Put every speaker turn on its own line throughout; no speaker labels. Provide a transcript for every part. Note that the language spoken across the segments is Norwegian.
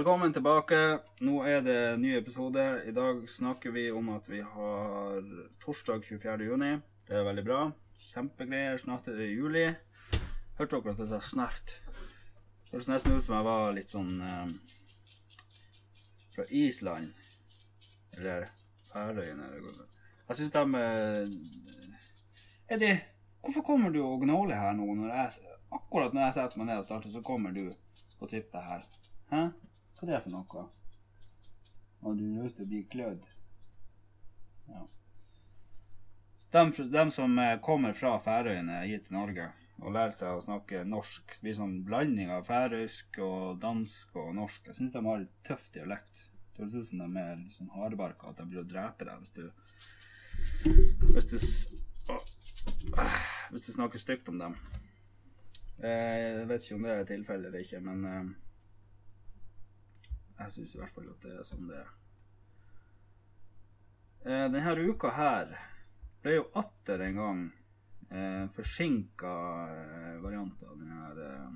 Velkommen tilbake. Nå er det en ny episode. I dag snakker vi om at vi har torsdag 24. juni. Det er veldig bra. Kjempegreier. Snart er det juli. Hørte dere at jeg sa snart? Det høres nesten ut som jeg var litt sånn eh, fra Island. Eller Færøyene. Jeg syns de eh, Eddie, hvorfor kommer du og gnåler her nå? Når jeg, akkurat når jeg setter meg ned og starter, så kommer du og tipper her. Hæ? Hva er det for noe? Og du lyst til å bli klødd? Ja. Dem, de, som eh, kommer fra Færøyene hit til Norge og lærer seg å snakke norsk, det blir sånn blanding av færøysk og dansk og norsk. Jeg syns de har litt tøff dialekt. Det høres ut som de er litt sånn hardbarka, at de blir å drepe deg hvis du Hvis du. Hvis du snakker stygt om dem. Eh, Jeg vet ikke om det er tilfellet eller ikke, men eh, jeg syns i hvert fall at det er sånn det er. Eh, Denne uka her ble jo atter en gang eh, forsinka eh, variant av denne her eh,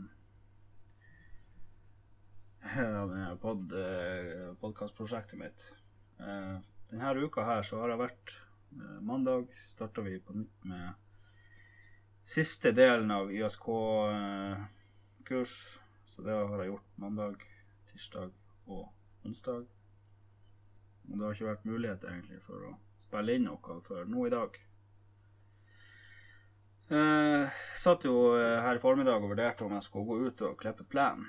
pod, eh, podkastprosjektet mitt. Eh, denne uka her så har jeg vært eh, Mandag starta vi på nytt med siste delen av ISK-kurs. Så det har jeg gjort mandag, tirsdag og onsdag. Og det har ikke vært mulighet egentlig for å spille inn noe før nå i dag. Eh, satt jo eh, her i formiddag og vurderte om jeg skulle gå ut og klippe plenen.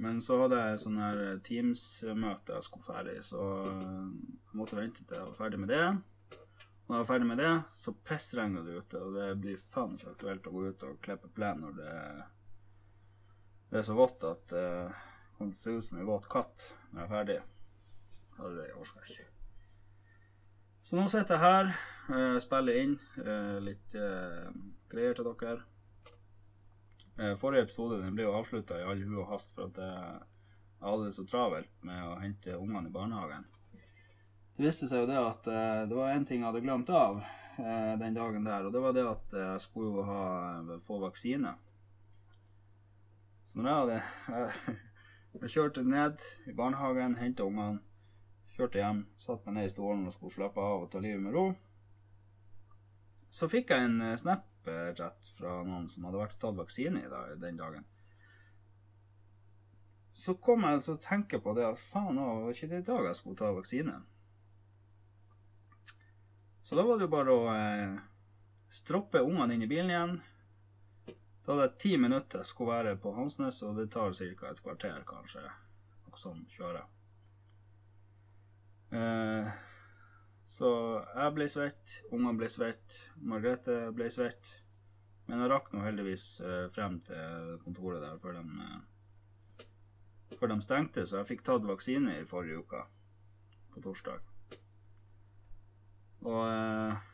Men så hadde jeg sånn her Teams-møte jeg skulle ferdig, så eh, jeg måtte vente til jeg var ferdig med det. Når jeg var ferdig med det, så pissregner det ute, og det blir faen ikke aktuelt å gå ut og klippe plen når det, det er så vått at det kan se ut som en våt katt når jeg er ferdig. Ja, det orker jeg ikke. Så nå sitter jeg her, eh, spiller inn eh, litt eh, greier til dere. Eh, forrige episode den ble jo avslutta i all hu og hast for at jeg, jeg hadde det så travelt med å hente ungene i barnehagen. Det viste seg jo det at eh, det var én ting jeg hadde glemt av eh, den dagen der, og det var det at jeg skulle ha, få vaksine. Så når jeg hadde jeg, kjørte ned i barnehagen, henta ungene, kjørte hjem, satt meg ned i stolen og skulle slappe av og ta livet med ro, så fikk jeg en eh, Snapchat fra noen som hadde vært og tatt vaksine i dag, den dagen. Så kom jeg til å tenke på det at faen, det var ikke det i dag jeg skulle ta vaksine. Så da var det jo bare å eh, stroppe ungene inn i bilen igjen. Da hadde jeg ti minutter jeg skulle være på Hansnes, og det tar ca. et kvarter, kanskje. Noe sånn kjøre. Eh, så jeg ble svett, ungene ble svett, Margrethe ble svett. Men jeg rakk nå heldigvis eh, frem til kontoret der før de, eh, før de stengte, så jeg fikk tatt vaksine i forrige uke, på torsdag. Og eh,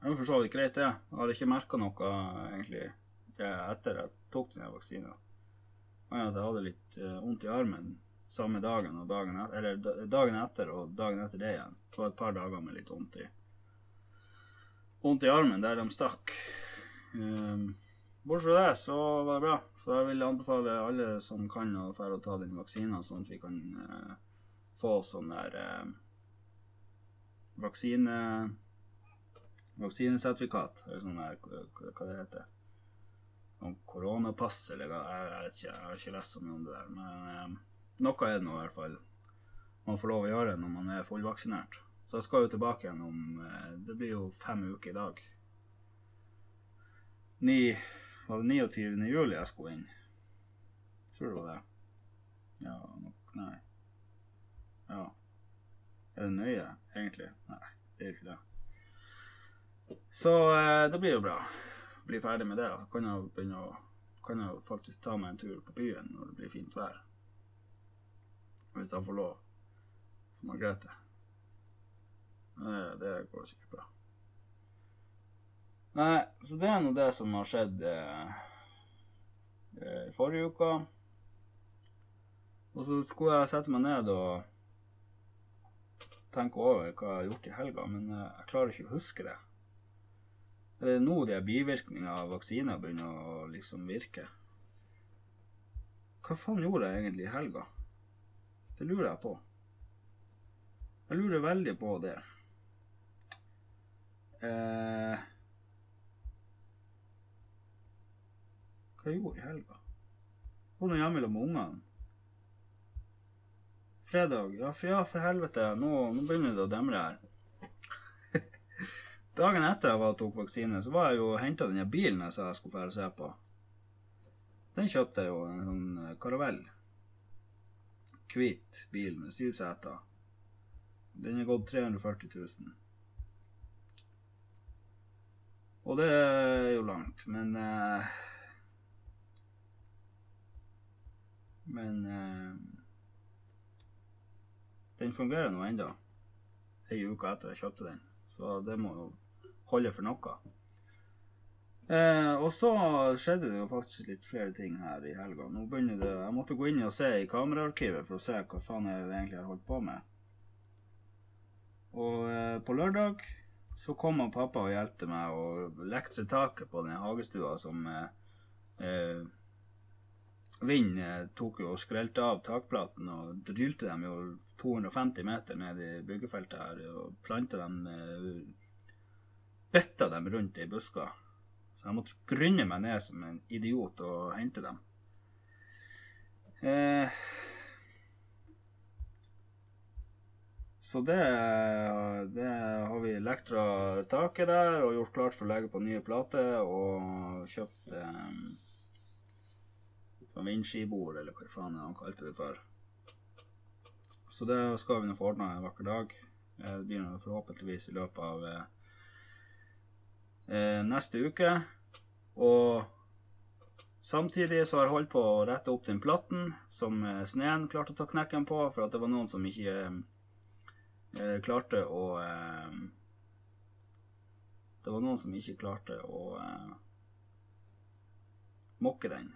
det var for så vidt greit, det. Jeg har ikke merka noe egentlig etter jeg tok den vaksina. Jeg hadde litt eh, vondt i armen samme dagen og dagen etter, eller dagen etter og dagen etter det igjen. Det var et par dager med litt vondt i vondt i armen der de stakk. Um, Bortsett fra det så var det bra. Så jeg vil anbefale alle som kan å dra og ta den vaksina, sånn at vi kan eh, få sånn der eh, vaksine vaksinesertifikat, eller sånn der, hva det heter. Sånn koronapass, eller hva, jeg vet ikke, jeg har ikke lest så mye om det der. Men eh, noe er det nå i hvert fall man får lov å gjøre når man er fullvaksinert. Så jeg skal jo tilbake igjen om eh, Det blir jo fem uker i dag. Ni, var det 29. juli jeg skulle inn? Tror det var det. Ja, nok Nei. Ja. Er det nøye, egentlig? Nei, det er jo ikke det. Så eh, det blir jo bra. Bli ferdig med det. Kan jeg begynne å kan jeg faktisk ta meg en tur på byen når det blir fint vær. Hvis jeg får lov. Som Margrethe. Det, det går sikkert bra. Nei, så det er nå det som har skjedd eh, eh, i forrige uke. Og så skulle jeg sette meg ned og tenke over hva jeg har gjort i helga, men eh, jeg klarer ikke å huske det. Det er nå de bivirkningene av vaksiner begynner å liksom virke. Hva faen gjorde jeg egentlig i helga? Det lurer jeg på. Jeg lurer veldig på det. Eh, hva jeg gjorde i helga? Var nå hjemme med ungene. Fredag. Ja, for, ja, for helvete. Nå, nå begynner det å demre her. Dagen etter jeg var tok vaksine, så var jeg jo og henta den bilen jeg sa jeg skulle få se på. Den kjøpte jeg jo, en sånn karavell. Hvit bil med syv seter. Den er gått 340 000. Og det er jo langt, men eh, Men eh, den fungerer nå ennå. Ei uke etter jeg kjøpte den. Så det må jo holde for noe. Eh, og så skjedde det jo faktisk litt flere ting her i helga. Nå begynner det, Jeg måtte gå inn og se i kameraarkivet for å se hva faen jeg egentlig har holdt på med. Og eh, på lørdag så kom pappa og hjalp meg å lektre taket på den hagestua som eh, eh Vind tok jo og skrelte av takplaten og drylte dem jo 250 meter ned i byggefeltet her og planta dem eh, Betta dem rundt i busker. Så jeg måtte grunne meg ned som en idiot og hente dem. Eh, så det, det har vi lektra taket der og gjort klart for å legge på nye plater og kjøpt eh, vindskibord, eller hva faen han kalte det for. Så det skal vi nå få ordna en vakker dag. Det blir forhåpentligvis i løpet av eh, eh, neste uke. Og samtidig så har jeg holdt på å rette opp den platten som eh, sneen klarte å ta knekken på, for at det var noen som ikke eh, klarte å eh, Det var noen som ikke klarte å eh, mokke den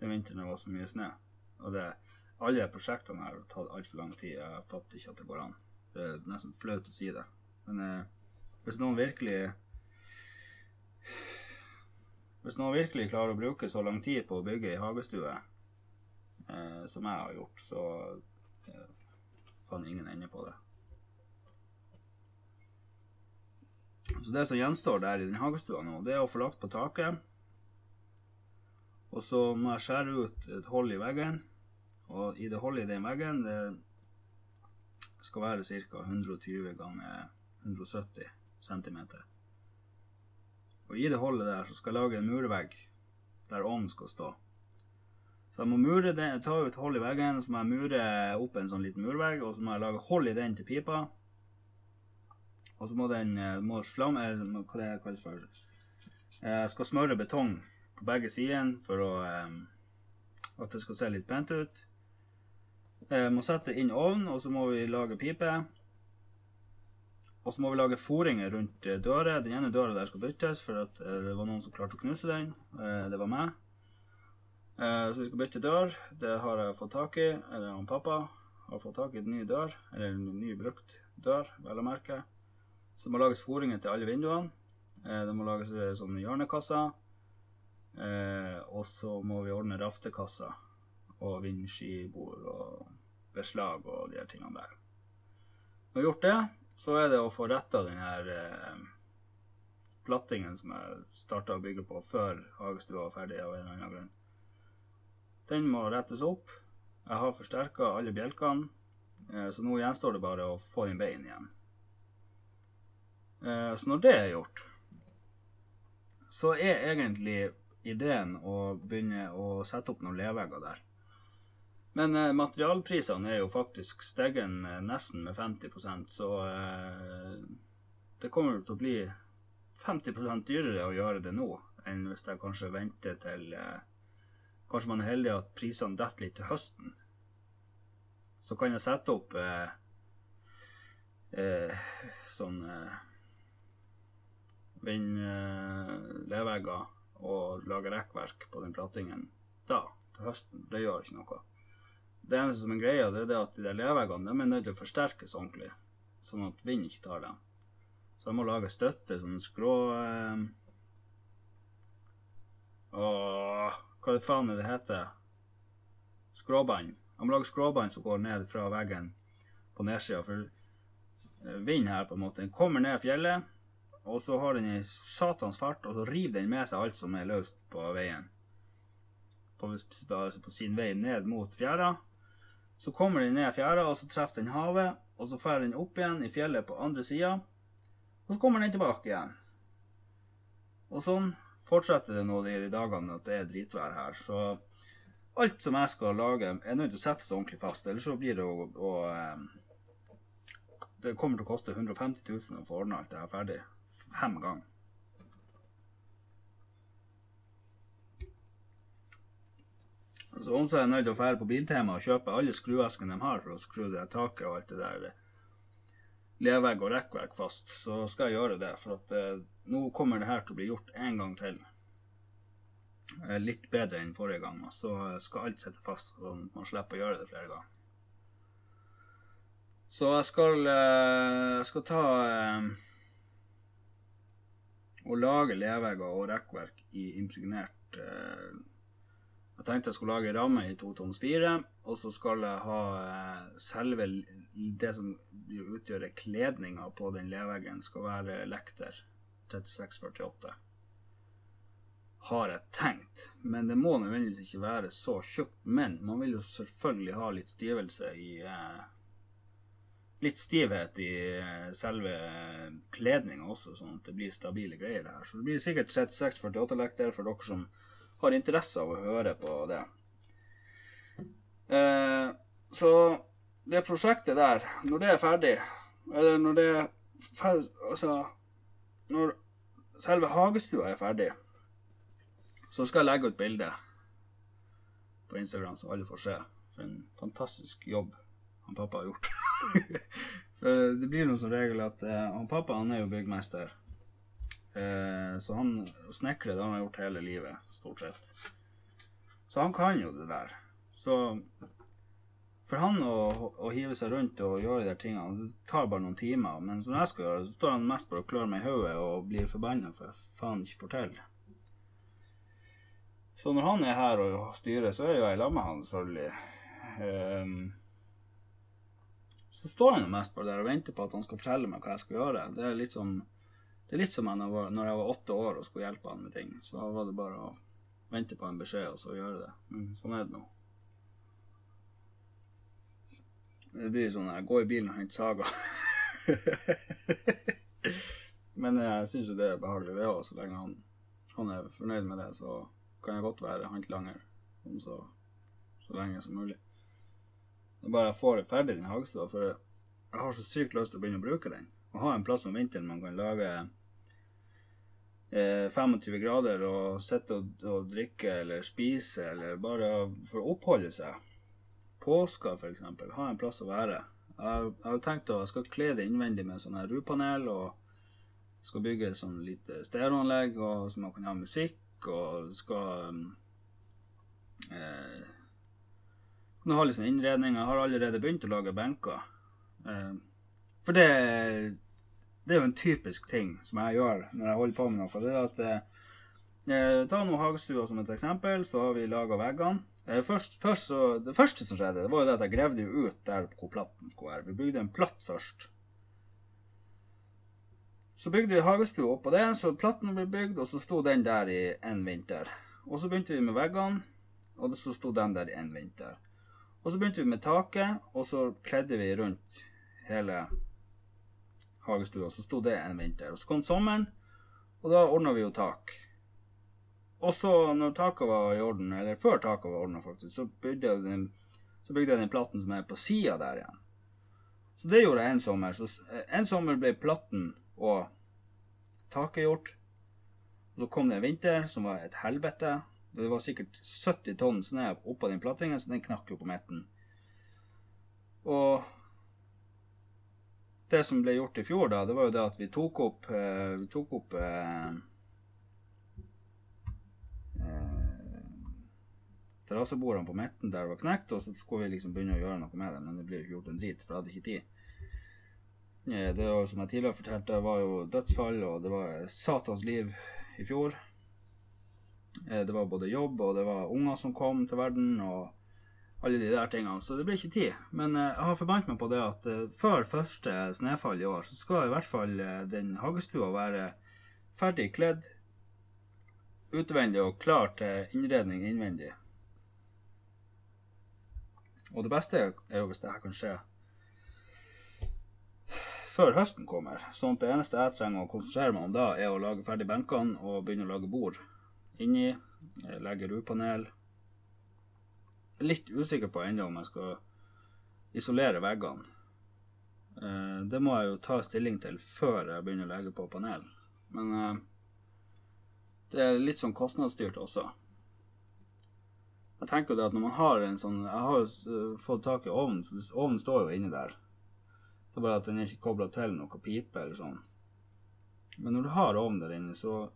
den vinteren det var så mye snø. Og det, alle prosjektene har tatt altfor lang tid. Jeg fatter ikke at det går an. Det er nesten flaut å si det. Men eh, hvis noen virkelig Hvis noen virkelig klarer å bruke så lang tid på å bygge ei hagestue eh, som jeg har gjort, så eh, fant ingen ende på det. Så det som gjenstår der i den hagestua nå, det er å få lagt på taket. Og så må jeg skjære ut et hull i veggen. Og i det hullet i den veggen, det skal være ca. 120 ganger 170 cm. Og i det hullet der så skal jeg lage en murvegg der ovnen skal stå. Så jeg må mure den, ta ut hull i veggen, så må jeg mure opp en sånn liten murvegg, og så må jeg lage hull i den til pipa. Og så må den eh, må slamme Hva det kalles for? Jeg skal smøre betong på begge sidene for å, um, at det skal se litt pent ut. Jeg må sette inn ovn, og så må vi lage pipe. Og så må vi lage foringer rundt døra. Den ene døra der skal byttes, for at eh, det var noen som klarte å knuse den. Eh, det var meg. Så vi skal bytte dør. Det har jeg fått tak i. Eller han pappa har fått tak i en ny dør. Eller en ny brukt dør, vel å merke. Så det må lages foringer til alle vinduene. Det må lages sånne hjørnekasser. Og så må vi ordne raftekasser og vindskibord og beslag og de her tingene der. Når vi har gjort det, så er det å få retta den her eh, plattingen som jeg starta å bygge på før hagestua var ferdig av en eller annen grunn. Den må rettes opp. Jeg har forsterka alle bjelkene, eh, så nå gjenstår det bare å få inn bein igjen. Eh, så når det er gjort, så er egentlig ideen å begynne å sette opp noen levegger der. Men eh, materialprisene er jo faktisk steget eh, nesten med 50% så eh, det kommer til å bli 50% dyrere å gjøre det nå enn hvis jeg kanskje venter til eh, Kanskje man er heldig at prisene detter litt til høsten. Så kan jeg sette opp eh, eh, sånn vindlevegger og lage rekkverk på den platingen da, til høsten. Det gjør ikke noe. Det eneste som er greia, det er det at de de er nødt til å forsterkes ordentlig, sånn at vind ikke tar dem. Så jeg må lage støtte, sånn skrå... Eh, Åh, hva faen er det heter? Skråbånd. Jeg må lage skråbånd som går ned fra veggen på nedsida, for eh, vind her, på en måte, den kommer ned fjellet, og så har den i satans fart, og så river den med seg alt som er løst på veien. På, altså på sin vei ned mot fjæra. Så kommer den ned fjæra, og så treffer den havet, og så drar den opp igjen i fjellet på andre sida, og så kommer den tilbake igjen. Og sånn fortsetter det nå de dagene at det er dritvær her. Så alt som jeg skal lage, er nødt til å sette seg ordentlig fast, ellers så blir det å, å Det kommer til å koste 150 000 å få ordna alt det her ferdig. Fem ganger. Så også er jeg nødt til å dra på Biltema og kjøpe alle skrueskene de har for å skru det taket og alt det der levegg og rekkverk fast, så skal jeg gjøre det. For at eh, nå kommer det her til å bli gjort en gang til. Eh, litt bedre enn forrige gang. Og så skal alt sitte fast, så man slipper å gjøre det flere ganger. Så jeg skal, eh, skal ta og lage levegger og rekkverk i impregnert eh, jeg tenkte jeg skulle lage ramme i to tons fire, og så skal jeg ha eh, selve det som utgjør kledninga på den leveggen, skal være lekter 3648. Har jeg tenkt. Men det må nødvendigvis ikke være så tjukt. Men man vil jo selvfølgelig ha litt stivelse i eh, Litt stivhet i eh, selve kledninga også, sånn at det blir stabile greier. det her. Så det blir sikkert 36-48-lekter for dere som har interesse av å høre på det. Eh, så det prosjektet der, når det er ferdig, eller når det er ferdig, Altså Når selve hagestua er ferdig, så skal jeg legge ut bilde på Instagram, så alle får se. For en fantastisk jobb han pappa har gjort. For det blir noe som regel at eh, han pappa han er jo byggmester. Eh, så han snekrer det han har gjort hele livet stort sett. Så han kan jo det der. Så for han å, å hive seg rundt og gjøre de der tingene, det tar bare noen timer. Men som jeg skal gjøre, så står han mest bare og klør meg i hodet og blir forbanna for jeg faen ikke til. Så når han er her og styrer, så er jo jeg sammen med han, selvfølgelig. Um, så står han mest bare der og venter på at han skal fortelle meg hva jeg skal gjøre. Det er litt som, det er litt som når jeg var åtte år og skulle hjelpe han med ting. Så da var det bare å vente på en beskjed og så gjøre det. Men sånn er det nå. Det blir sånn jeg går i bilen og henter Saga. Men jeg syns jo det er behagelig, det òg. Så lenge han, han, er fornøyd med det, så kan jeg godt være håndlanger så, så lenge som mulig. Er bare jeg får ferdig, den hagestua, for jeg har så sykt lyst til å begynne å bruke den. Å ha en plass om vinteren man kan lage 25 eh, grader og sitte og, og, drikke eller spise eller bare for å oppholde seg. Påska, f.eks. Ha en plass å være. Jeg, jeg har tenkt å jeg skal kle det innvendig med sånn her rupanel og skal bygge et sånn lite stereoanlegg så man kan ha musikk og skal eh, Kan ha litt sånn innredning. Jeg har allerede begynt å lage benker. Eh, for det det er jo en typisk ting som jeg gjør når jeg holder på med noe. Det er at eh, eh Ta nå hagestua som et eksempel, så har vi laga veggene. Eh, først, først så, det første som skjedde, det var jo det at jeg gravde ut der hvor platten skulle være. Vi bygde en platt først. Så bygde vi hagestua oppå det, så platten ble bygd, og så sto den der i en vinter. Og så begynte vi med veggene, og så sto den der i en vinter. Og så begynte vi med taket, og så kledde vi rundt hele hagestua. Så sto det en vinter. Og så kom sommeren, og da ordna vi jo tak. Og så, når taket var i orden, eller før taket var ordna, faktisk, så bygde jeg den, så bygde jeg den platten som er på sida der igjen. Så det gjorde jeg en sommer. Så en sommer ble platten og taket gjort. Og så kom det en vinter som var et helvete. Det var sikkert 70 tonn snø oppå den plattingen, så den knakk jo på midten. Og det som ble gjort i fjor, da, det var jo det at vi tok opp, eh, vi tok opp eh, eh, terrassebordene på midten der det var knekt, og så skulle vi liksom begynne å gjøre noe med det, men det ble jo ikke gjort en drit, for jeg hadde ikke tid. Det var, som jeg tidligere fortalte, det var jo dødsfall, og det var satans liv i fjor. Eh, Det var både jobb, og det var unger som kom til verden, og alle de der tingene. Så det ble ikke tid. Men eh, jeg har forbandt meg på det at eh, før første snøfall i år, så skal i hvert fall den hagestua være ferdig kledd, utvendig og klar til innredning innvendig. Og det beste er jo hvis det her kan skje før høsten kommer. Sånn at det eneste jeg trenger å konsentrere meg om da, er å lage ferdig benkene og begynne å lage bord inni. Legger Legge rupanel. Litt usikker på ennå om jeg skal isolere veggene. Eh, Det må jeg jo ta stilling til før jeg begynner å legge på panel. Men eh, det er litt sånn kostnadsstyrt også. Jeg tenker det at når man har en sånn Jeg har jo eh, fått tak i ovnen, så ovnen står jo inni der. Det er bare at den er ikke kobla til noe pipe eller sånn. Men når du har ovn der inne, så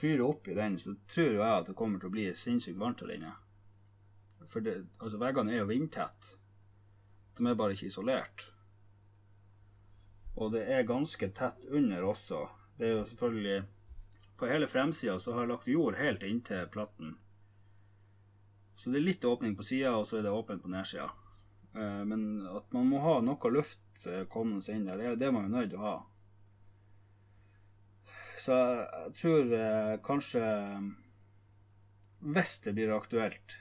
fyrer opp i den, så tror jeg at det kommer til å bli sinnssykt varmt der inne. For det, altså veggene er jo vindtett. De er bare ikke isolert. Og det er ganske tett under også. Det er jo selvfølgelig På hele fremsida så har jeg lagt jord helt inntil platten. Så det er litt åpning på sida, og så er det åpent på nedsida. Eh, Men at man må ha noe luft eh, kommende inn der, det er man er nødt til å ha. Så jeg, tror eh, kanskje Hvis det blir aktuelt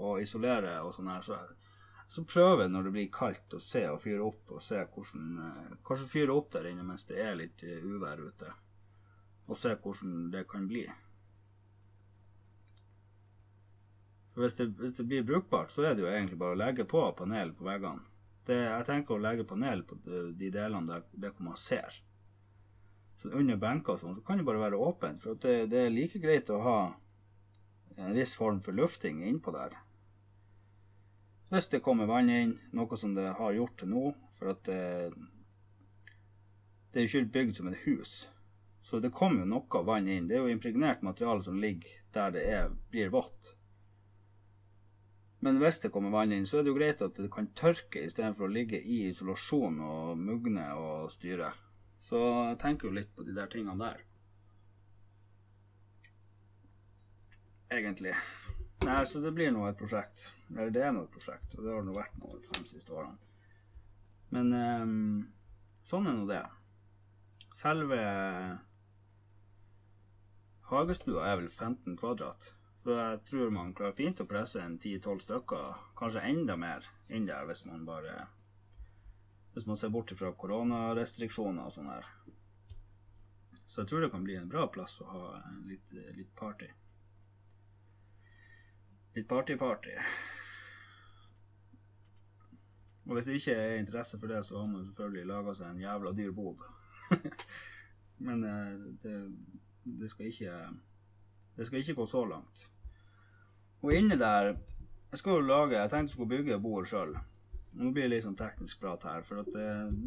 å isolere og sånn her, så, så prøve når det blir kaldt å se og fyre opp og se hvordan eh, Kanskje fyre opp der inne mens det er litt eh, uvær ute, og se hvordan det kan bli. For hvis det, hvis det blir brukbart, så er det jo egentlig bare å legge på panel på veggene. Jeg tenker å legge panel på de delene der, der man ser. Så under benker og sånn, så kan det bare være åpent. For det, det er like greit å ha en viss form for lufting innpå der. Hvis det kommer vann inn, noe som det har gjort til nå, for at det, det er jo ikke bygd som et hus. Så det kommer jo noe vann inn. Det er jo impregnert materiale som ligger der det er, blir vått. Men hvis det kommer vann inn, så er det jo greit at det kan tørke istedenfor å ligge i isolasjon og mugne og styre. Så jeg tenker jo litt på de der tingene der. Egentlig. Nei, så det blir nå et prosjekt. Eller det er nå et prosjekt, og det har det nå vært nå de fem siste årene. Men um, sånn er nå det. Selve hagestua er vel 15 kvadrat. Så jeg tror man klarer fint å presse en 10-12 stykker, kanskje enda mer, inn der hvis man bare Hvis man ser bort fra koronarestriksjoner og sånn her. Så jeg tror det kan bli en bra plass å ha litt, litt party. Litt party-party. Og hvis det ikke er interesse for det, så har man selvfølgelig laga seg en jævla dyr bod. Men eh, det, det skal ikke Det skal ikke gå så langt. Og inni der Jeg skal jo lage Jeg tenkte jeg skulle bygge bord sjøl. Nå blir det litt sånn teknisk prat her, for at det,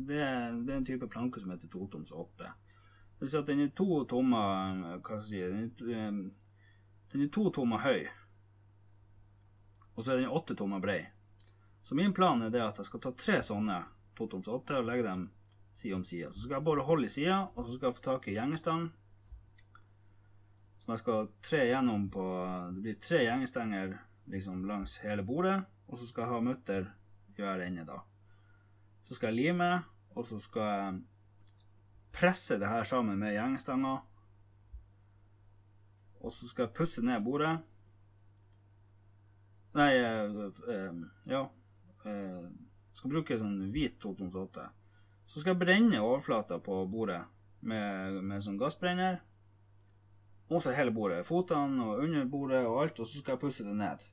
det, det er en type planke som heter totoms 8. Det vil si at den er to tommer Hva skal jeg si Den er, den er to tommer høy. Og så er den åtte tommer brei. Så min plan er det at jeg skal ta tre sånne totoms 8 og legge dem side om side. Så skal jeg bare holde i sida, og så skal jeg få tak i gjengestang. Som jeg skal tre gjennom på Det blir tre gjengestenger liksom langs hele bordet, og så skal jeg ha mutter i hver da. Så skal jeg lime, og så skal jeg presse det her sammen med gjengestanger. Og så skal jeg pusse ned bordet. Nei, eh, eh, ja. Eh, skal bruke sånn hvit 228. Så skal jeg brenne overflata på bordet med, med sånn gassbrenner. Og så hele bordet. Fotene og under bordet og alt. Og så skal jeg pusse det ned.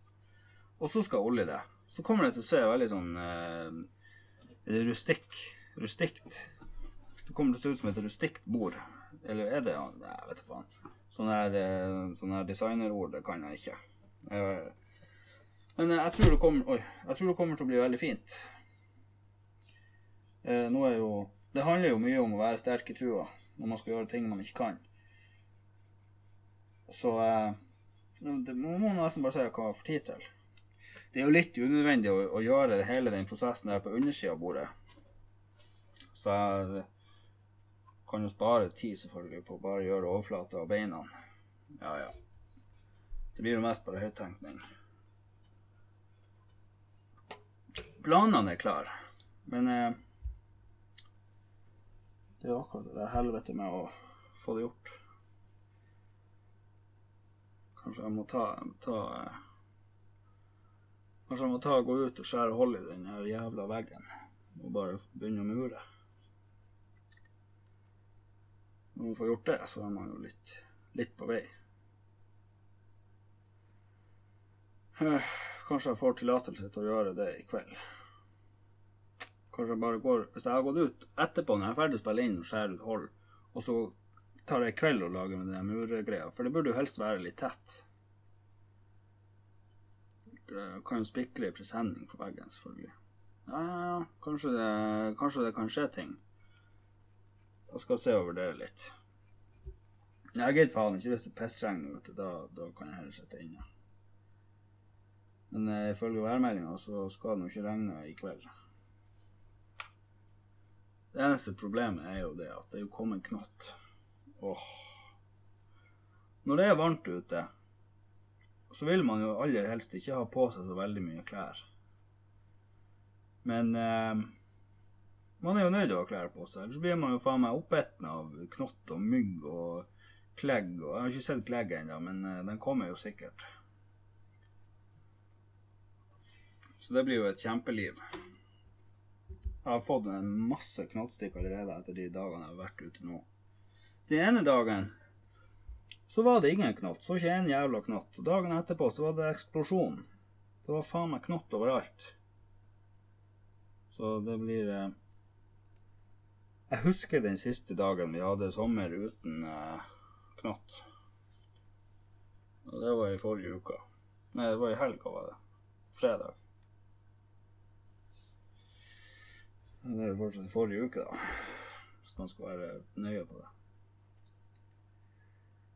Og så skal jeg olje det. Så kommer det til å se veldig sånn eh, rustikk. Rustikt. Det kommer til å se ut som et rustikt bord. Eller er det ja, jeg vet da faen. Sånne her, eh, sånne her designerord, kan jeg ikke. Jeg, men jeg tror, det kommer, oi, jeg tror det kommer til å bli veldig fint. Eh, nå er jo Det handler jo mye om å være sterk i trua når man skal gjøre ting man ikke kan. Så eh, det må man nesten bare si hva man får tid til. Det er jo litt unødvendig å, å gjøre hele den prosessen der på undersida av bordet. Så jeg kan jo spare tid selvfølgelig på å bare gjøre overflata av beina. Ja, ja. Det blir jo mest bare høyttenkning. Planene er klare, men eh, det er akkurat det der helvete med å få det gjort. Kanskje jeg må ta, ta eh, Kanskje jeg må ta og gå ut og skjære hull i den jævla veggen og bare begynne å mure. Når man får gjort det, så er man jo litt, litt på vei. Eh, Kanskje jeg får tillatelse til å gjøre det i kveld. Kanskje jeg bare går Hvis jeg har gått ut etterpå, når jeg er ferdig å spille inn og skjære ut hull, og så tar jeg kveld og lager med den muregreia, for det burde jo helst være litt tett. Det kan jo spikre i presenning på veggen, selvfølgelig. Ja, ja, ja. Kanskje det, kanskje det kan skje ting. Jeg skal se over det litt. Jeg gidder faen ikke hvis det pissregner, vet du. Da, da kan jeg heller sitte inne. Men eh, ifølge værmeldinga så skal det nå ikke regne i kveld. Det eneste problemet er jo det at det er jo kommet knott. Åh. Når det er varmt ute, så vil man jo aller helst ikke ha på seg så veldig mye klær. Men eh, man er jo nødt til å ha klær på seg, ellers blir man jo faen meg oppeten av knott og mygg og klegg. Og, jeg har ikke sett klegg ennå, men eh, den kommer jo sikkert. Så det blir jo et kjempeliv. Jeg har fått en masse knottstikk allerede etter de dagene jeg har vært ute nå. Den ene dagen så var det ingen knott. Så ikke en jævla knott. Dagen etterpå så var det eksplosjon. Det var faen meg knott overalt. Så det blir eh... Jeg husker den siste dagen vi hadde sommer uten eh, knott. Og det var i forrige uke. Nei, det var i helga, var det. Fredag. Det er jo fortsatt i forrige uke, da. Hvis man skal være nøye på det.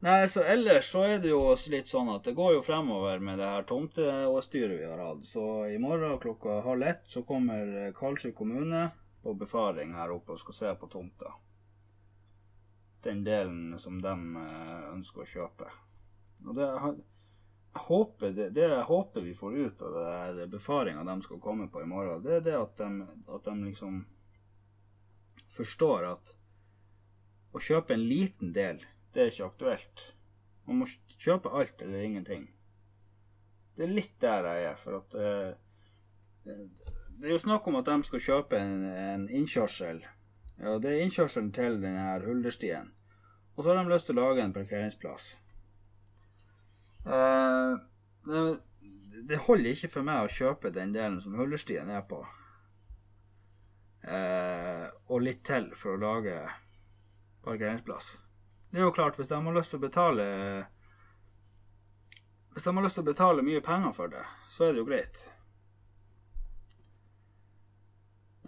Nei, så ellers så er det jo litt sånn at det går jo fremover med det her tomteåstyret vi har hatt. Så i morgen klokka halv ett så kommer Karlsøy kommune på befaring her oppe og skal se på tomta. Den delen som de ønsker å kjøpe. Og det, jeg håper, det, det jeg håper vi får ut av det der befaringa de skal komme på i morgen, det er det at de, at de liksom forstår at å kjøpe en liten del det er ikke aktuelt. Man må kjøpe alt eller ingenting. Det er litt der jeg er, for at uh, Det er jo snakk om at de skal kjøpe en, en innkjørsel. Ja, det er innkjørselen til denne Hulderstien. Og så har de lyst til å lage en parkeringsplass. Uh, det, det, holder ikke for meg å kjøpe den delen som Hulderstien er på. Uh, og litt til for å lage parkeringsplass. Det er jo klart, hvis de har lyst til å betale Hvis de har lyst til å betale mye penger for det, så er det jo greit.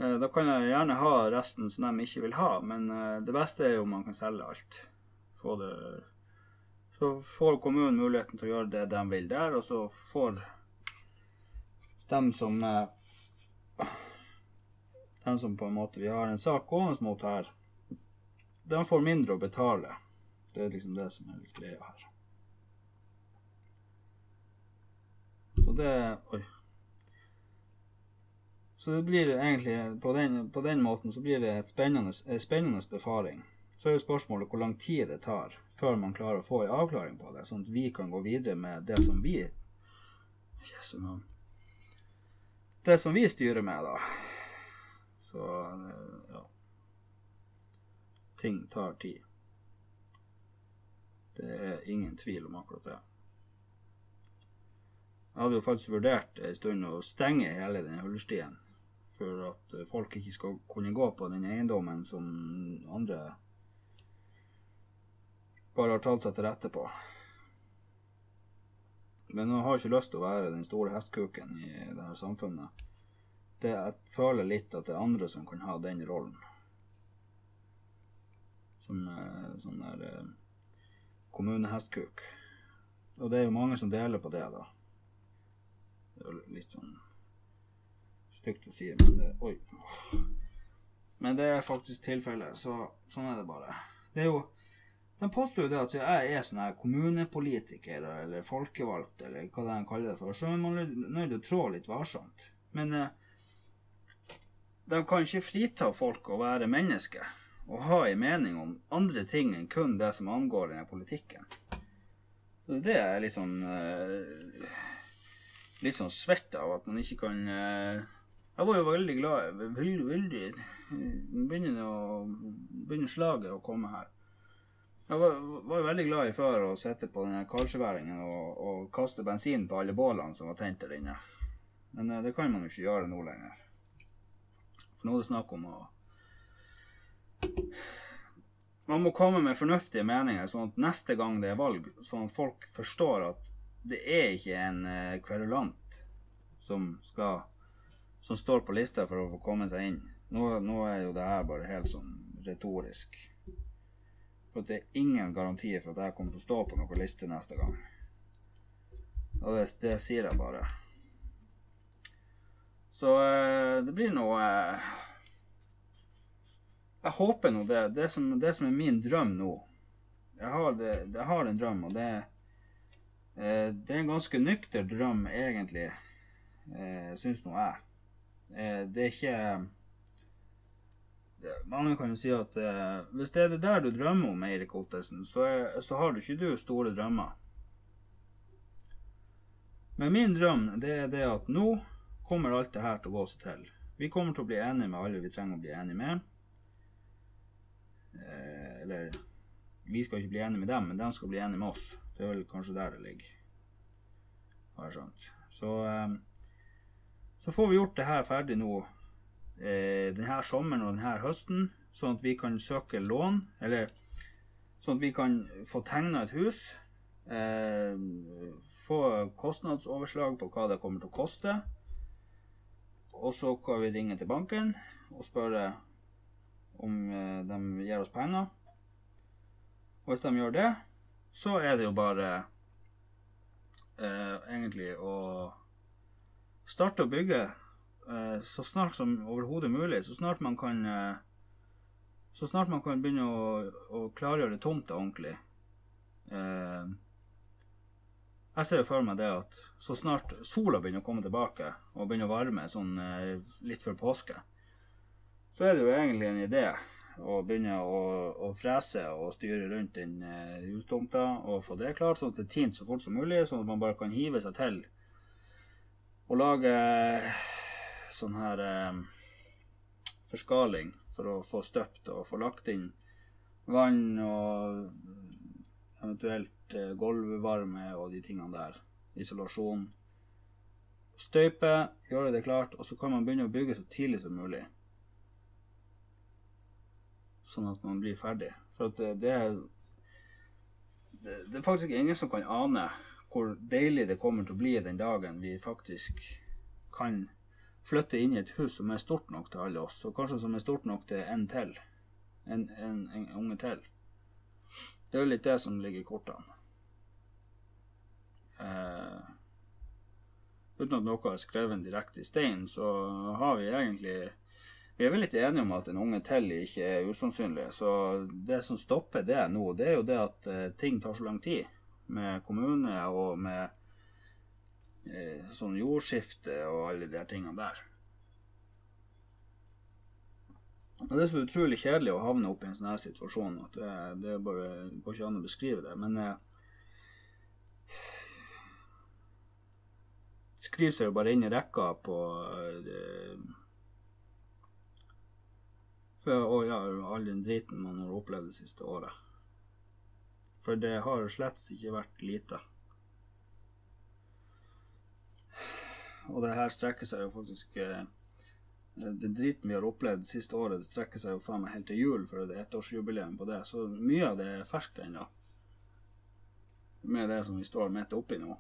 Eh, da kan jeg gjerne ha resten som de ikke vil ha, men eh, det beste er jo om man kan selge alt. Få det Så får kommunen muligheten til å gjøre det de vil der, og så får dem som dem som på en måte vi har en sak gående mot her, de får mindre å betale. Det er liksom det som er litt greia her. Så det Oi. Så det blir egentlig på den, på den måten så blir det et spennende, en spennende befaring. Så er jo spørsmålet hvor lang tid det tar før man klarer å få en avklaring på det, sånn at vi kan gå videre med det som vi Jesu navn. Det som vi styrer med, da. Så ja. Ting tar tid. Det er ingen tvil om akkurat det. Jeg hadde jo faktisk vurdert en stund å stenge hele den hullstien for at folk ikke skal kunne gå på den eiendommen som andre bare har tatt seg til rette på. Men jeg har ikke lyst til å være den store hestkuken i dette samfunnet. Det, jeg føler litt at det er andre som kan ha den rollen. Som sånn der eh, kommunehestkuk. Og det er jo mange som deler på det, da. Det er jo litt sånn stygt å si, men det Oi. Men det er faktisk tilfellet, så sånn er det bare. Det er jo De påstår jo det at jeg er sånn her kommunepolitiker eller folkevalgt, eller hva de kaller det for, så er man nødt til å trå litt varsomt. Men eh, de kan ikke frita folk å være menneske og ha en mening om andre ting enn kun det som angår denne politikken. Så det er litt sånn eh, Litt sånn svett av at man ikke kan eh, Jeg var jo veldig glad veldig, veldig Begynner, å, begynner slaget å komme her. Jeg var, jo veldig glad i før å sitte på denne kaldsværingen og, og, kaste bensin på alle bålene som var tent der inne. Men eh, det kan man jo ikke gjøre nå lenger. For nå er det snakk om å Man må komme med fornuftige meninger, sånn at neste gang det er valg, sånn at folk forstår at det er ikke en uh, kverulant som skal Som står på lista for å få komme seg inn. Nå, nå er jo det her bare helt sånn retorisk. For det er ingen garantier for at jeg kommer til å stå på noen liste neste gang. Og det, det sier jeg bare. Så uh, det blir noe uh, Jeg håper nå det. Det som, det som, er min drøm nå Jeg har, det, jeg har en drøm, og det, eh, det er en ganske nykter drøm, egentlig, eh, syns nå jeg. det er ikke mange kan jo si at eh, hvis det er det der du drømmer om, Eirik Ottesen, så, så, har du ikke du store drømmer. Men min drøm det er det at nå kommer alt det her til å gå seg til. Vi kommer til å bli enige med alle vi trenger å bli enige med. Eh, eller vi skal ikke bli enige med dem, men de skal bli enige med oss. Det er vel kanskje der det ligger. Har jeg skjønt. Så, eh, så får vi gjort det her ferdig nå eh, denne sommeren og denne høsten, sånn at vi kan søke lån, eller sånn at vi kan få tegna et hus. Få kostnadsoverslag på hva det kommer til å koste. Og så kan vi ringe til banken og spørre om eh, de gir oss penger. Og hvis de gjør det, så er det jo bare eh, egentlig å starte å bygge Eh, så snart som overhodet mulig. Så snart man kan eh, Så snart man kan begynne å, å klargjøre tomta ordentlig. Eh, jeg ser jo for meg det at så snart sola begynner å komme tilbake og begynner å varme sånn litt før påske, så er det jo egentlig en idé å begynne å, å frese og styre rundt den hustomta og få det klart, sånn at det tint så fort som mulig, sånn at man bare kan hive seg til og lage sånn her eh, forskaling for å få støpt og få lagt inn vann og eventuelt eh, gulvvarme og de tingene der. Isolasjon. Støype, gjøre det klart, og så kan man begynne å bygge så tidlig som mulig. Sånn at man blir ferdig. For at det, det det, det er faktisk ingen som kan ane hvor deilig det kommer til å bli den dagen vi faktisk kan flytte inn i et hus som er stort nok til alle oss, og kanskje som er stort nok til en til. En, en, en unge til. Det er jo litt det som ligger i kortene. Eh, uten at noe er skrevet direkte i stein, så har vi egentlig Vi er vel litt enige om at en unge til ikke er usannsynlig. Så det som stopper det nå, det er jo det at eh, ting tar så lang tid. Med kommune og med Eh, sånn jordskifte og alle de tingene der. Og Det er så utrolig kjedelig å havne opp i en sånn her situasjon at det, det bare går ikke an å beskrive det. Men eh, skriver seg jo bare inn i rekka på eh, for, å, gjøre all den driten man har opplevd det siste året. For det har slett ikke vært lite. Og det her strekker seg jo faktisk det Den driten vi har opplevd det siste året, det strekker seg jo faen meg helt til jul, for det er ettårsjubileum på det. Så mye av det er ferskt ennå. Med det som vi står midt oppi nå.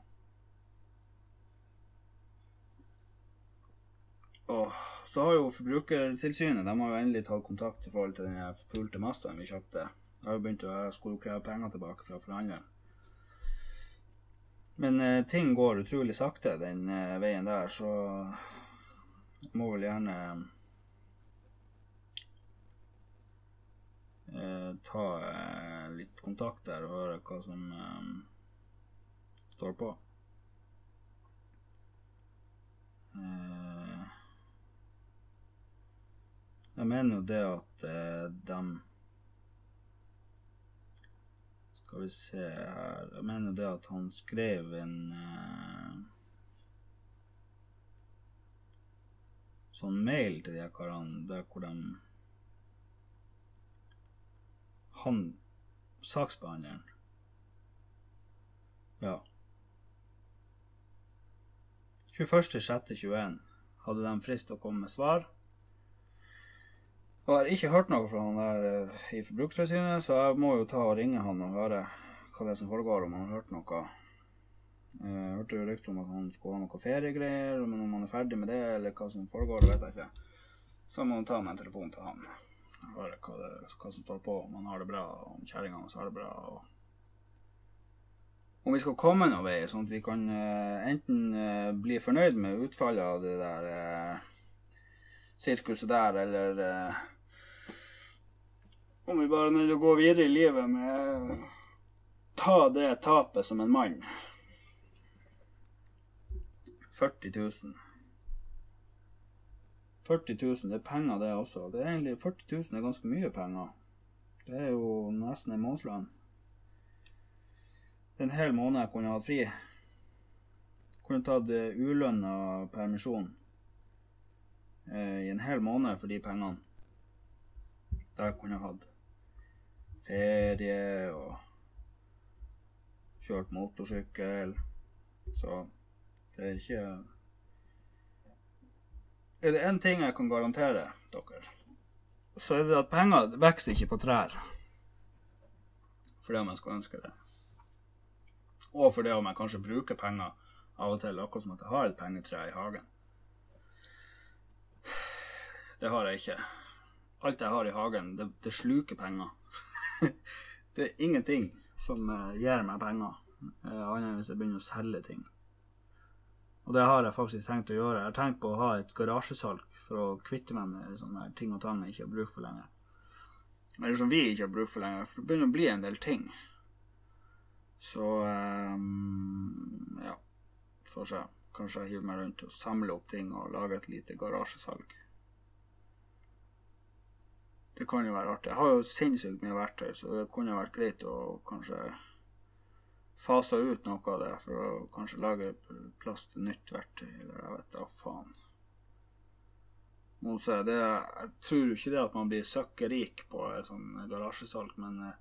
Og så har jo Forbrukertilsynet de har jo endelig tatt kontakt i forhold til den forpulte Mazdaen vi kjøpte. Jeg har jo begynt å skulle kreve penger tilbake fra forhandleren. Men eh, ting går utrolig sakte den eh, veien der, så jeg må vel gjerne eh, ta eh, litt kontakt der og høre hva som eh, står på. Eh, jeg mener jo det at eh, de Skal vi se her Jeg mener jo det at han skrev en eh, sånn mail til de her karene der hvor de Han saksbehandleren Ja. 21.06.21 hadde de frist å komme med svar. Og jeg har ikke hørt noe fra han der eh, i Forbrukertilsynet, så jeg må jo ta og ringe han og høre hva det er som foregår, om han har hørt noe. Eh, Jeg hørte jo rykter om at han skulle ha noe feriegreier, men om han er ferdig med det, eller hva som foregår, vet jeg ikke. Så må ta med en telefon til han og høre hva, det, hva som står på, om han har det bra, om kjerringa hans har det bra. og om vi skal komme noen vei, sånn at vi kan eh, enten eh, bli fornøyd med utfallet av det der eh, sirkuset der, eller eh, om vi bare er nødt å gå videre i livet med ta det tapet som en mann. 40 000. 40 000, det er penger det også. Det er egentlig 40 000 er ganske mye penger. Det er jo nesten en månedslønn. Det er en hel måned jeg kunne hatt fri. Kunne tatt eh, ulønna permisjon eh, i en hel måned for de pengene. Det jeg kunne hatt ferie og kjørt motorsykkel. Så det er ikke Er det én ting jeg kan garantere dere, så er det at penger vokser ikke på trær. Fordi om jeg skulle ønske det. Og fordi om jeg kanskje bruker penger av og til, akkurat som at jeg har et pengetre i hagen. Det har jeg ikke. Alt jeg har i hagen, det, det sluker penger. det er ingenting som eh, gir meg penger, eh, annet enn hvis jeg begynner å selge ting. Og det har jeg faktisk tenkt å gjøre. Jeg har tenkt på å ha et garasjesalg for å kvitte meg med sånne ting og tang jeg ikke har bruk for lenger. Eller som vi ikke har bruk for lenger, for det begynner å bli en del ting. Så ehm, ja, får se. Kanskje jeg hiver meg rundt og samler opp ting og lager et lite garasjesalg. Det kan jo være artig. Jeg har jo sinnssykt mye verktøy, så det kunne vært greit å kanskje fase ut noe av det for å kanskje lage plass til nytt verktøy, eller jeg vet da faen. Må se, det, jeg tror ikke det at man blir søkkrik på sånn garasjesalg, men eh,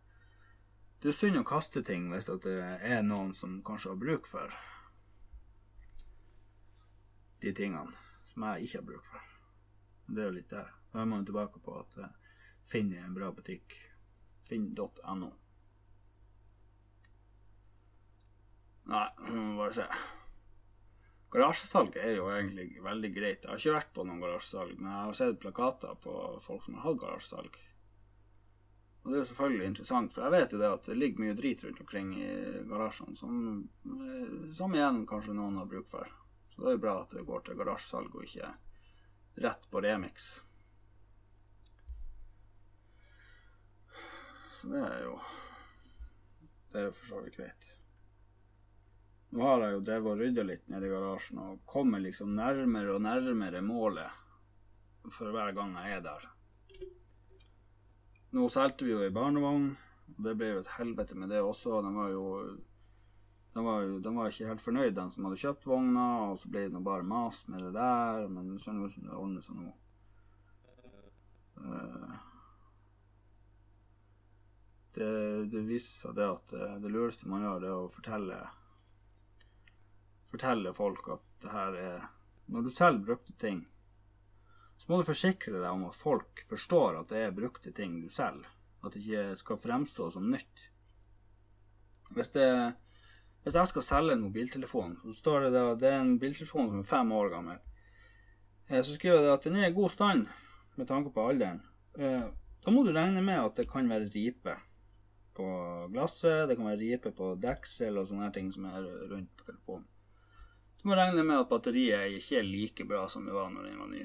det er synd å kaste ting hvis det er noen som kanskje har bruk for de tingene som jeg ikke har bruk for. Det er jo litt der. Da er man tilbake på at Finn er en bra butikk. Finn.no. Nei, må bare se. Garasjesalg er jo egentlig veldig greit. Jeg har ikke vært på noen garasjesalg, men jeg har sett plakater på folk som har hatt garasjesalg. Og det er jo selvfølgelig interessant, for jeg vet jo det at det ligger mye drit rundt omkring i garasjene som, eh, som igjen kanskje noen har bruk for. Så det er jo bra at det går til garasjesalg og ikke rett på remix. Så det er jo Det er jo for så vidt greit. Nå har jeg jo drevet og rydda litt nede i garasjen og kommer liksom nærmere og nærmere målet for hver gang jeg er der. Nå solgte vi jo ei barnevogn, og det ble jo et helvete med det også. Den var jo den var den var ikke helt fornøyd, den som hadde kjøpt vogna, og så ble det nå bare mas med det der, men det ser ut som det ordner seg nå. Eh, Det, det viser seg det at det, det lureste man gjør, det er å fortelle fortelle folk at det her er Når du selger brukte ting, så må du forsikre deg om at folk forstår at det er brukte ting du selger. At det ikke skal fremstå som nytt. Hvis, det, hvis jeg skal selge en mobiltelefon, så står det at det er en mobiltelefon som er fem år gammel. Eh, Så skriver jeg at den er i god stand med tanke på alderen. Eh, Da må du regne med at det kan være ripe på glasset, det kan være ripe på deksel og sånne ting som er rundt på telefonen. Du må regne med at batteriet ikke er like bra som det var når den var ny.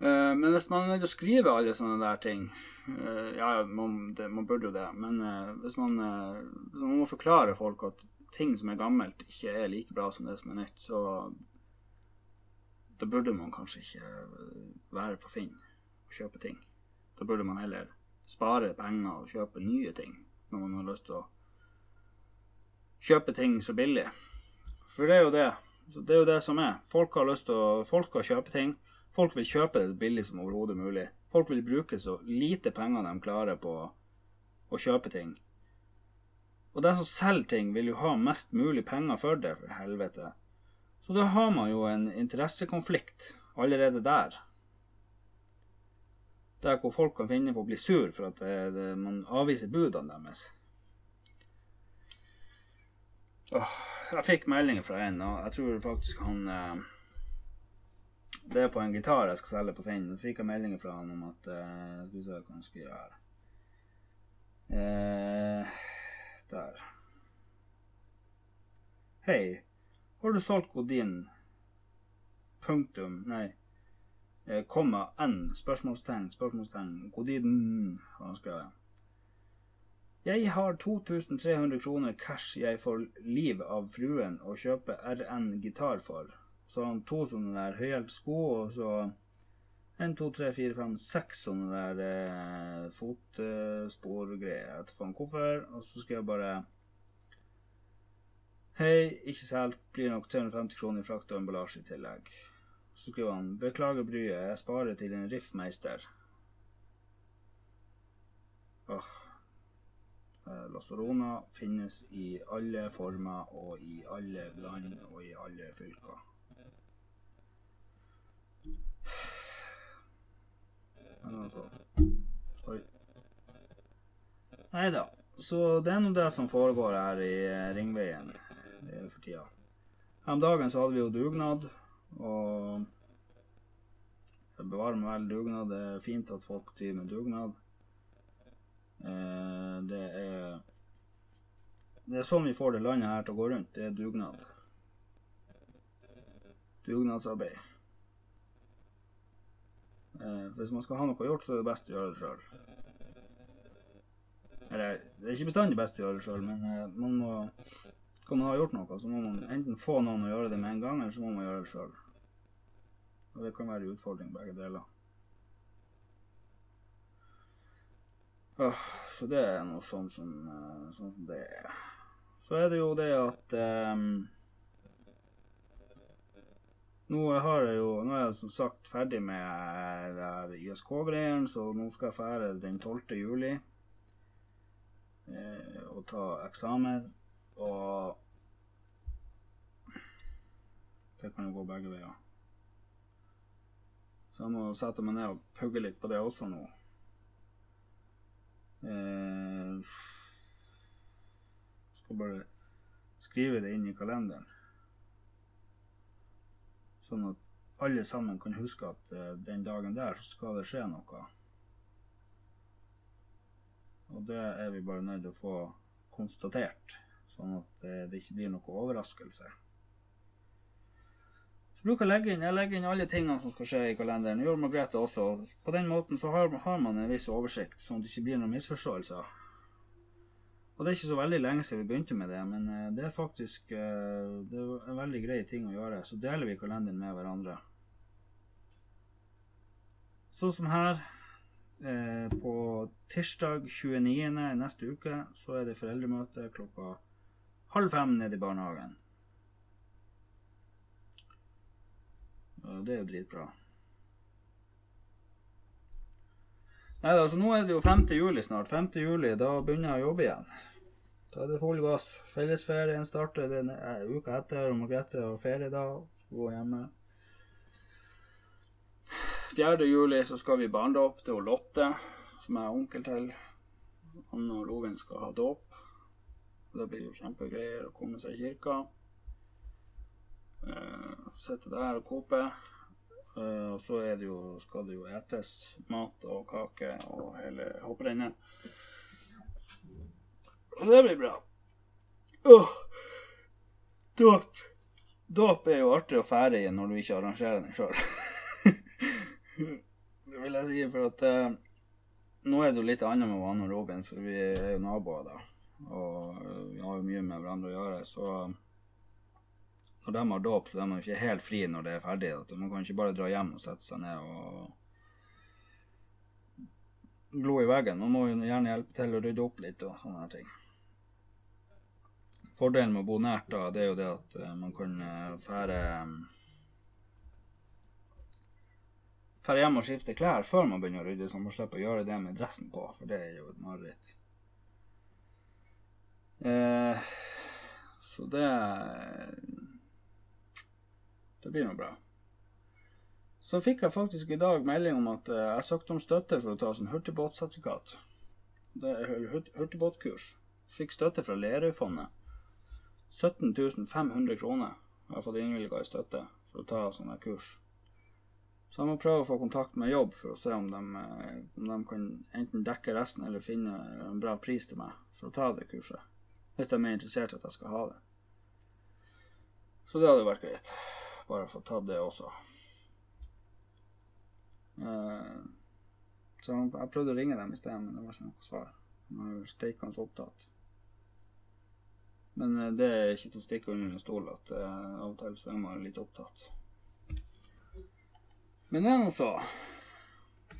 Eh, men hvis man er nødt til å skrive alle sånne der ting eh, Ja, man, det, man burde jo det, men eh, hvis man, hvis man må forklare folk at ting som er gammelt, ikke er like bra som det som er nytt, så da burde man kanskje ikke være på Finn og kjøpe ting. Da burde man heller spare penger og kjøpe nye ting når man har lyst til å kjøpe ting så billig. For det er jo det. det er jo det som er. Folk har lyst til å Folk har kjøpe ting. Folk vil kjøpe det billig som overhodet mulig. Folk vil bruke så lite penger de klarer på å kjøpe ting. Og de som selger ting, vil jo ha mest mulig penger for det, for helvete. Så da har man jo en interessekonflikt allerede der der hvor folk kan finne på å bli sur for at det, det, man avviser budene deres. Åh, jeg fikk meldinger fra en, og jeg tror faktisk han eh, Det er på en gitar jeg skal selge på Finn. Så fikk jeg meldinger fra han om at eh, Skal vi se hva han skal gjøre. Eh, der. Hei. Har du solgt Godin? Punktum. Nei. Eh, komma n, spørsmålstegn, spørsmålstegn, godiden, har han skrevet. Jeg har 2300 kroner cash jeg får liv av fruen å kjøpe RN gitar for. Så han to sånne der høyhælte sko, og så en, to, tre, fire, fem, seks sånne der eh, fotsporgreier. Jeg vet faen hvorfor. Og så skal jeg bare Hei, ikke solgt. Blir nok 350 kroner i frakt og emballasje i tillegg. Så skriver han Beklager bryet, jeg sparer til en riffmeister. Åh. Lasarona finnes i alle former og i alle land og i alle fylker. Men altså Oi. Nei da. Så det er nå det som foregår her i eh, Ringveien eh, for tida. Her om dagen så hadde vi jo dugnad. Og bevare meg vel dugnad. Det er fint at folk driver med dugnad. Eh, det er Det er sånn vi får det landet her til å gå rundt. Det er dugnad. Dugnadsarbeid. Eh, hvis man skal ha noe gjort, så er det best å gjøre det sjøl. Eller, det er ikke bestandig best å gjøre det sjøl, men eh, man må Skal man ha gjort noe, så må man enten få noen å gjøre det med en gang, eller så må man gjøre det sjøl. Og det kan være utfordring, begge deler. Så det er noe sånn som, eh, sånn som det er. Så er det jo det at um, nå har jeg jo Nå er jeg som sagt ferdig med det her ISK-greiene, så nå skal jeg fære den 12. juli eh, og ta eksamen. Og det kan jo gå begge veier. Så jeg må sette meg ned og pugge litt på det også nå. Eh, skal bare skrive det inn i kalenderen. Sånn at alle sammen kan huske at eh, den dagen der så skal det skje noe. Og det er vi bare nødt til å få konstatert, sånn at eh, det ikke blir noe overraskelse bruker å legge inn, jeg legger inn alle tingene som skal skje i kalenderen. Det gjør Margrethe også. På den måten så har, har, man en viss oversikt, sånn at det ikke blir noen misforståelser. Og Det er ikke så veldig lenge siden vi begynte med det, men eh, det er faktisk eh, det er en veldig grei ting å gjøre. Så deler vi kalenderen med hverandre. Sånn som her. Eh, på tirsdag 29. neste uke så er det foreldremøte klokka halv fem nede i barnehagen. Det er jo dritbra. Nei, altså Nå er det jo 5. juli snart. 5. juli, Da begynner jeg å jobbe igjen. Da er det full gass. Fellesferien starter den eh, uka etter. og Margrethe har ferie da. Skal gå hjemme. 4. juli så skal vi barndåp til Lotte, som jeg er onkel til. Han og Loven skal ha dåp. Det blir jo kjempegreier å komme seg i kirka. Uh, sitte der og kope. Uh, og så det jo, skal det jo etes mat og kake og hele hopprennet. Og det blir bra. Oh, dåp. Dåp er jo artig å fære i når du ikke arrangerer den sjøl. det vil jeg si, for at eh, nå er det jo litt annet med Anne og Robin, for vi er jo naboer, da. Og vi har jo mye med hverandre å gjøre, så når de har dåp, så er man ikke helt fri når det er ferdig. Man kan ikke bare dra hjem og sette seg ned og glo i veggen. Man må jo gjerne hjelpe til å rydde opp litt og sånne her ting. Fordelen med å bo nært da, det er jo det at eh, man kan eh, fære Fære hjem og skifte klær før man begynner å rydde, så man slipper å gjøre det med dressen på, for det er jo et mareritt. Eh, så det Det blir nå bra. Så fikk jeg faktisk i dag melding om at eh, jeg søkte om støtte for å ta sånn hurtigbåtsertifikat. Det er hurt- hurtigbåtkurs. Fikk støtte fra Lerøyfondet. 17 500 kroner har jeg fått innvilga i støtte for å ta sånne kurs. Så jeg må prøve å få kontakt med jobb for å se om de, eh, om de kan enten dekke resten eller finne en bra pris til meg for å ta det kurset. Hvis de er interessert i at jeg skal ha det. Så det hadde vært greit. Bare få tatt det også. Eh, Så jeg prøvde å ringe dem i sted, men det var ikke noe svar. De var jo steikende opptatt. Men eh, det er ikke til å stikke under en stol at eh, av og til så er man litt opptatt. Men det er nå så.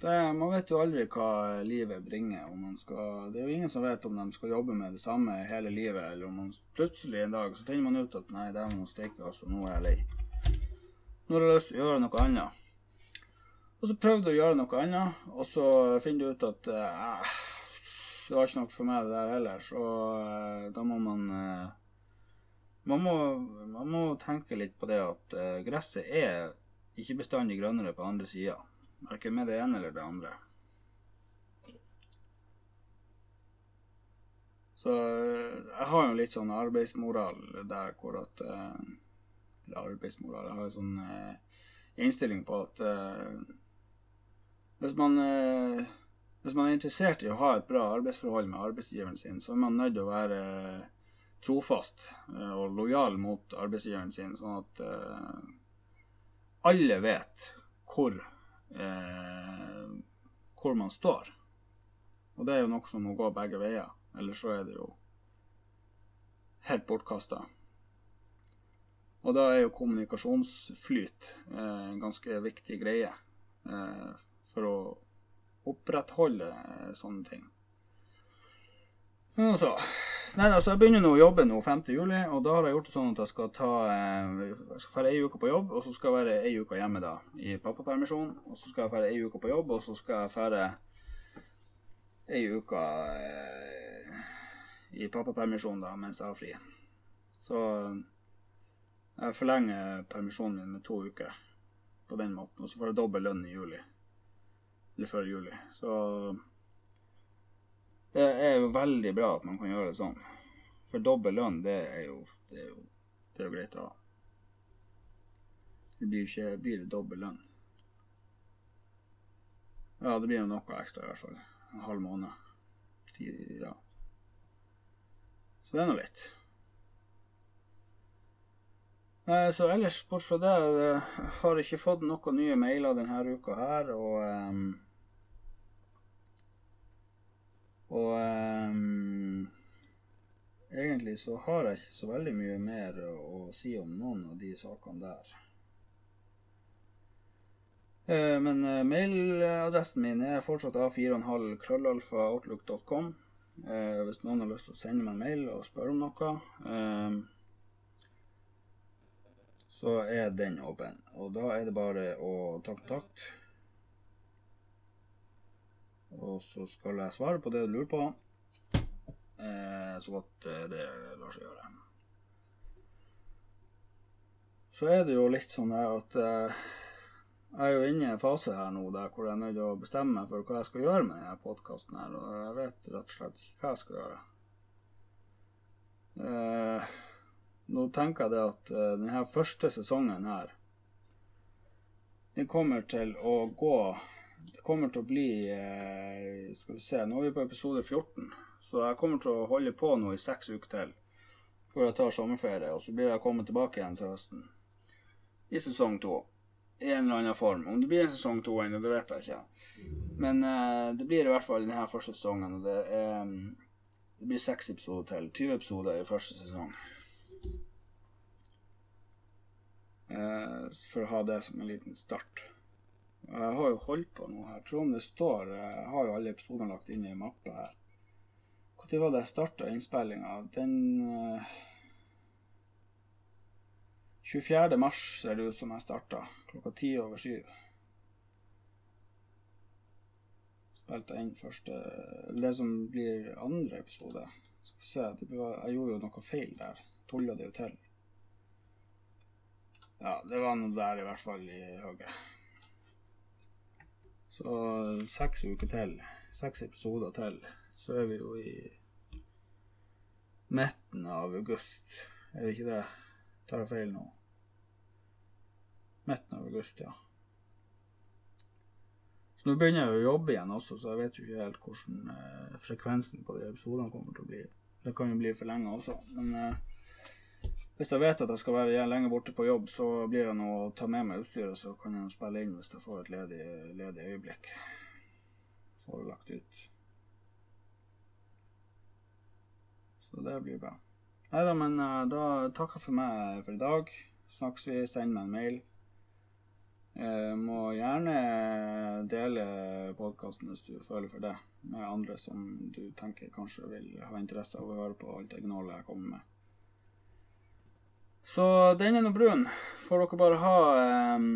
Det, man vet jo aldri hva livet bringer. Skal, det er jo ingen som vet om de skal jobbe med det samme hele livet, eller om man plutselig en dag så finner man ut at nei, dæven steike, altså, nå er jeg lei. Nå har jeg lyst til å gjøre noe annet. Og så prøvde du å gjøre noe annet, og så finner du ut at eh, det var ikke noe for meg det der heller, så eh, da må man eh, man, må man må tenke litt på det at eh, gresset er ikke bestandig grønnere på andre sida. Verken med det ene eller det andre. Så eh, jeg har jo litt sånn arbeidsmoral der hvor at eh, Eller arbeidsmoral Jeg har jo sånn eh, innstilling på at eh, hvis man eh, hvis man er interessert i å ha et bra arbeidsforhold med arbeidsgiveren sin, så er man nødt til å være trofast eh, og lojal mot arbeidsgiveren sin, sånn at eh, alle vet hvor, eh, hvor man står. Og det er jo noe som må gå begge veier, ellers så er det jo helt bortkasta. Og da er jo kommunikasjonsflyt eh, en ganske viktig greie eh, for å opprettholde eh, sånne ting. Altså, nei, altså, jeg begynner nå å jobbe nå 5. juli, og da har jeg gjort det sånn at jeg skal ta Jeg skal være ei uke på jobb, og så skal jeg være ei uke hjemme da, i pappapermisjon. Og så skal jeg være ei uke på jobb, og så skal jeg være ei uke i pappapermisjon da, mens jeg har fri. Så jeg forlenger permisjonen min med to uker på den måten, og så får jeg dobbel lønn i juli eller før juli. Så det er jo veldig bra at man kan gjøre det sånn. For dobbel lønn, det er jo, det er jo, det er jo greit å ha. Det blir jo ikke blir det dobbel lønn. Ja, det blir jo noe ekstra i hvert fall. En halv måned. Tid, ja. Så det er nå litt. Eh, Så ellers, bort fra det, eh, har jeg ikke fått noen nye mailer denne uka her, og um, Og um, egentlig så har jeg ikke så veldig mye mer å si om noen av de sakene der. Eh, Men mailadressen min er fortsatt a4,5 krøllalfa outlook.com. Eh, Hvis noen har lyst til å sende meg en mail og spørre om noe. Så er den åpen. Og da er det bare å ta kontakt. Og så skal jeg svare på det du lurer på. Eh, så godt eh, det lar seg gjøre. Så er det jo litt sånn her at eh, jeg er jo inne i en fase her nå der hvor jeg er nødt til å bestemme meg for hva jeg skal gjøre med denne podkasten og jeg vet rett og slett ikke hva jeg skal gjøre. Eh, nå tenker jeg det at uh, denne første sesongen her Den kommer til å gå det kommer til å bli uh, Skal vi se, nå er vi på episode 14. Så jeg kommer til å holde på nå i seks uker til før jeg tar sommerferie. Og så blir jeg kommet tilbake igjen til høsten i sesong to. I en eller annen form. Om det blir en sesong to ennå, det vet jeg ikke. Men uh, det blir i hvert fall denne første sesongen. Og det, er, det blir seks episoder til. 20 episoder i første sesong. Eh, for å ha det som en liten start. Jeg har jo holdt på nå her. Tror om det står Jeg har jo alle episodene lagt inn i mappe her. Når var det jeg starta innspillinga? Den eh, 24. mars ser det ut som jeg starta. Klokka ti over syv. Spilte inn første Det som blir andre episode. Skal vi se, jeg gjorde jo noe feil der. Tulla det jo til. Ja, det var noe der i hvert fall i høyet. Så seks uker til. Seks episoder til. Så er vi jo i midten av august. Er det ikke det? Tar jeg feil nå? Midten av august, ja. Så nå begynner jeg å jobbe igjen også, så jeg vet jo ikke helt hvordan eh, frekvensen på de episodene kommer til å bli. Det kan jo bli for lenge også, men eh, hvis jeg vet at jeg skal være lenge borte på jobb, så blir det noe å ta med meg utstyret, så kan jeg spille inn hvis jeg får et ledig, ledig øyeblikk. Får det lagt ut. Så det blir bra. Nei da, men uh, da takker jeg for meg for i dag. Snakkes vi. Send meg en mail. Jeg må gjerne dele podkasten hvis du føler for det, med andre som du tenker kanskje vil ha interesse av å høre på alt det gnålet jeg kommer med. Så den er nå brun. Får dere bare ha um,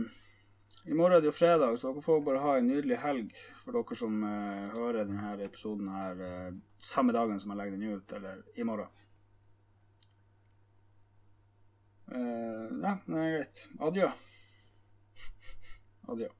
I morgen er det jo fredag, så dere får bare ha en nydelig helg for dere som uh, hører denne episoden her uh, samme dagen som jeg legger den ut, eller i morgen. Uh, ja, det er greit. Adjø. Adjø.